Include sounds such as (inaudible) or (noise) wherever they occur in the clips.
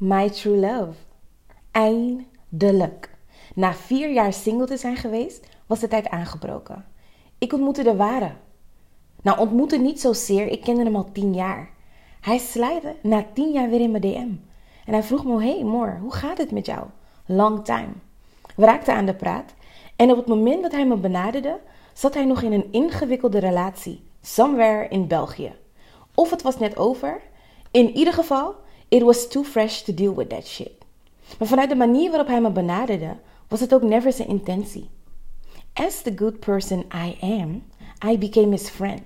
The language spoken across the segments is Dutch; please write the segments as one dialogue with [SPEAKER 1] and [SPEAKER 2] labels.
[SPEAKER 1] My True Love. Eindelijk. Na vier jaar single te zijn geweest, was de tijd aangebroken. Ik ontmoette de ware. Nou, ontmoette niet zozeer, ik kende hem al tien jaar. Hij slijde na tien jaar weer in mijn DM. En hij vroeg me, hey Moor, hoe gaat het met jou? Long time. We raakten aan de praat. En op het moment dat hij me benaderde, zat hij nog in een ingewikkelde relatie. Somewhere in België. Of het was net over. In ieder geval, it was too fresh to deal with that shit. Maar vanuit de manier waarop hij me benaderde, was het ook never zijn intentie. As the good person I am, I became his friend.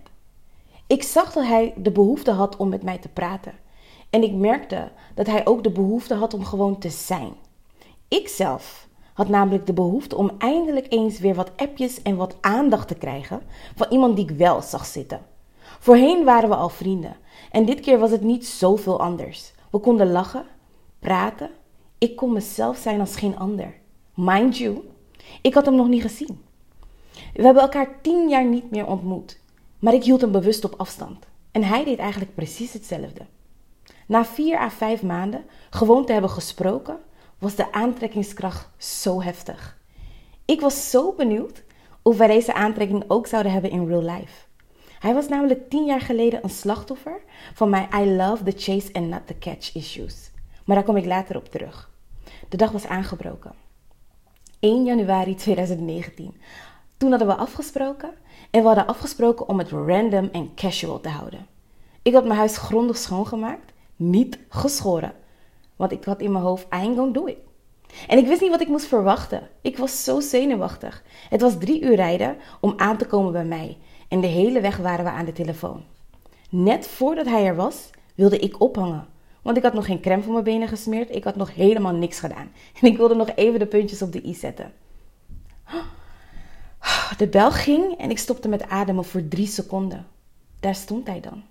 [SPEAKER 1] Ik zag dat hij de behoefte had om met mij te praten. En ik merkte dat hij ook de behoefte had om gewoon te zijn. Ikzelf had namelijk de behoefte om eindelijk eens weer wat appjes en wat aandacht te krijgen van iemand die ik wel zag zitten. Voorheen waren we al vrienden en dit keer was het niet zoveel anders. We konden lachen, praten. Ik kon mezelf zijn als geen ander. Mind you, ik had hem nog niet gezien. We hebben elkaar tien jaar niet meer ontmoet, maar ik hield hem bewust op afstand. En hij deed eigenlijk precies hetzelfde. Na vier à vijf maanden gewoon te hebben gesproken, was de aantrekkingskracht zo heftig. Ik was zo benieuwd of wij deze aantrekking ook zouden hebben in real life. Hij was namelijk tien jaar geleden een slachtoffer van mijn I love the chase and not the catch issues. Maar daar kom ik later op terug. De dag was aangebroken. 1 januari 2019. Toen hadden we afgesproken en we hadden afgesproken om het random en casual te houden. Ik had mijn huis grondig schoongemaakt, niet geschoren. Want ik had in mijn hoofd, I ain't gonna do it. En ik wist niet wat ik moest verwachten. Ik was zo zenuwachtig. Het was drie uur rijden om aan te komen bij mij. En de hele weg waren we aan de telefoon. Net voordat hij er was, wilde ik ophangen. Want ik had nog geen crème voor mijn benen gesmeerd. Ik had nog helemaal niks gedaan. (laughs) En ik wilde nog even de puntjes op de i zetten. (gasps) De bel ging en ik stopte met ademen voor drie seconden. Daar stond hij dan.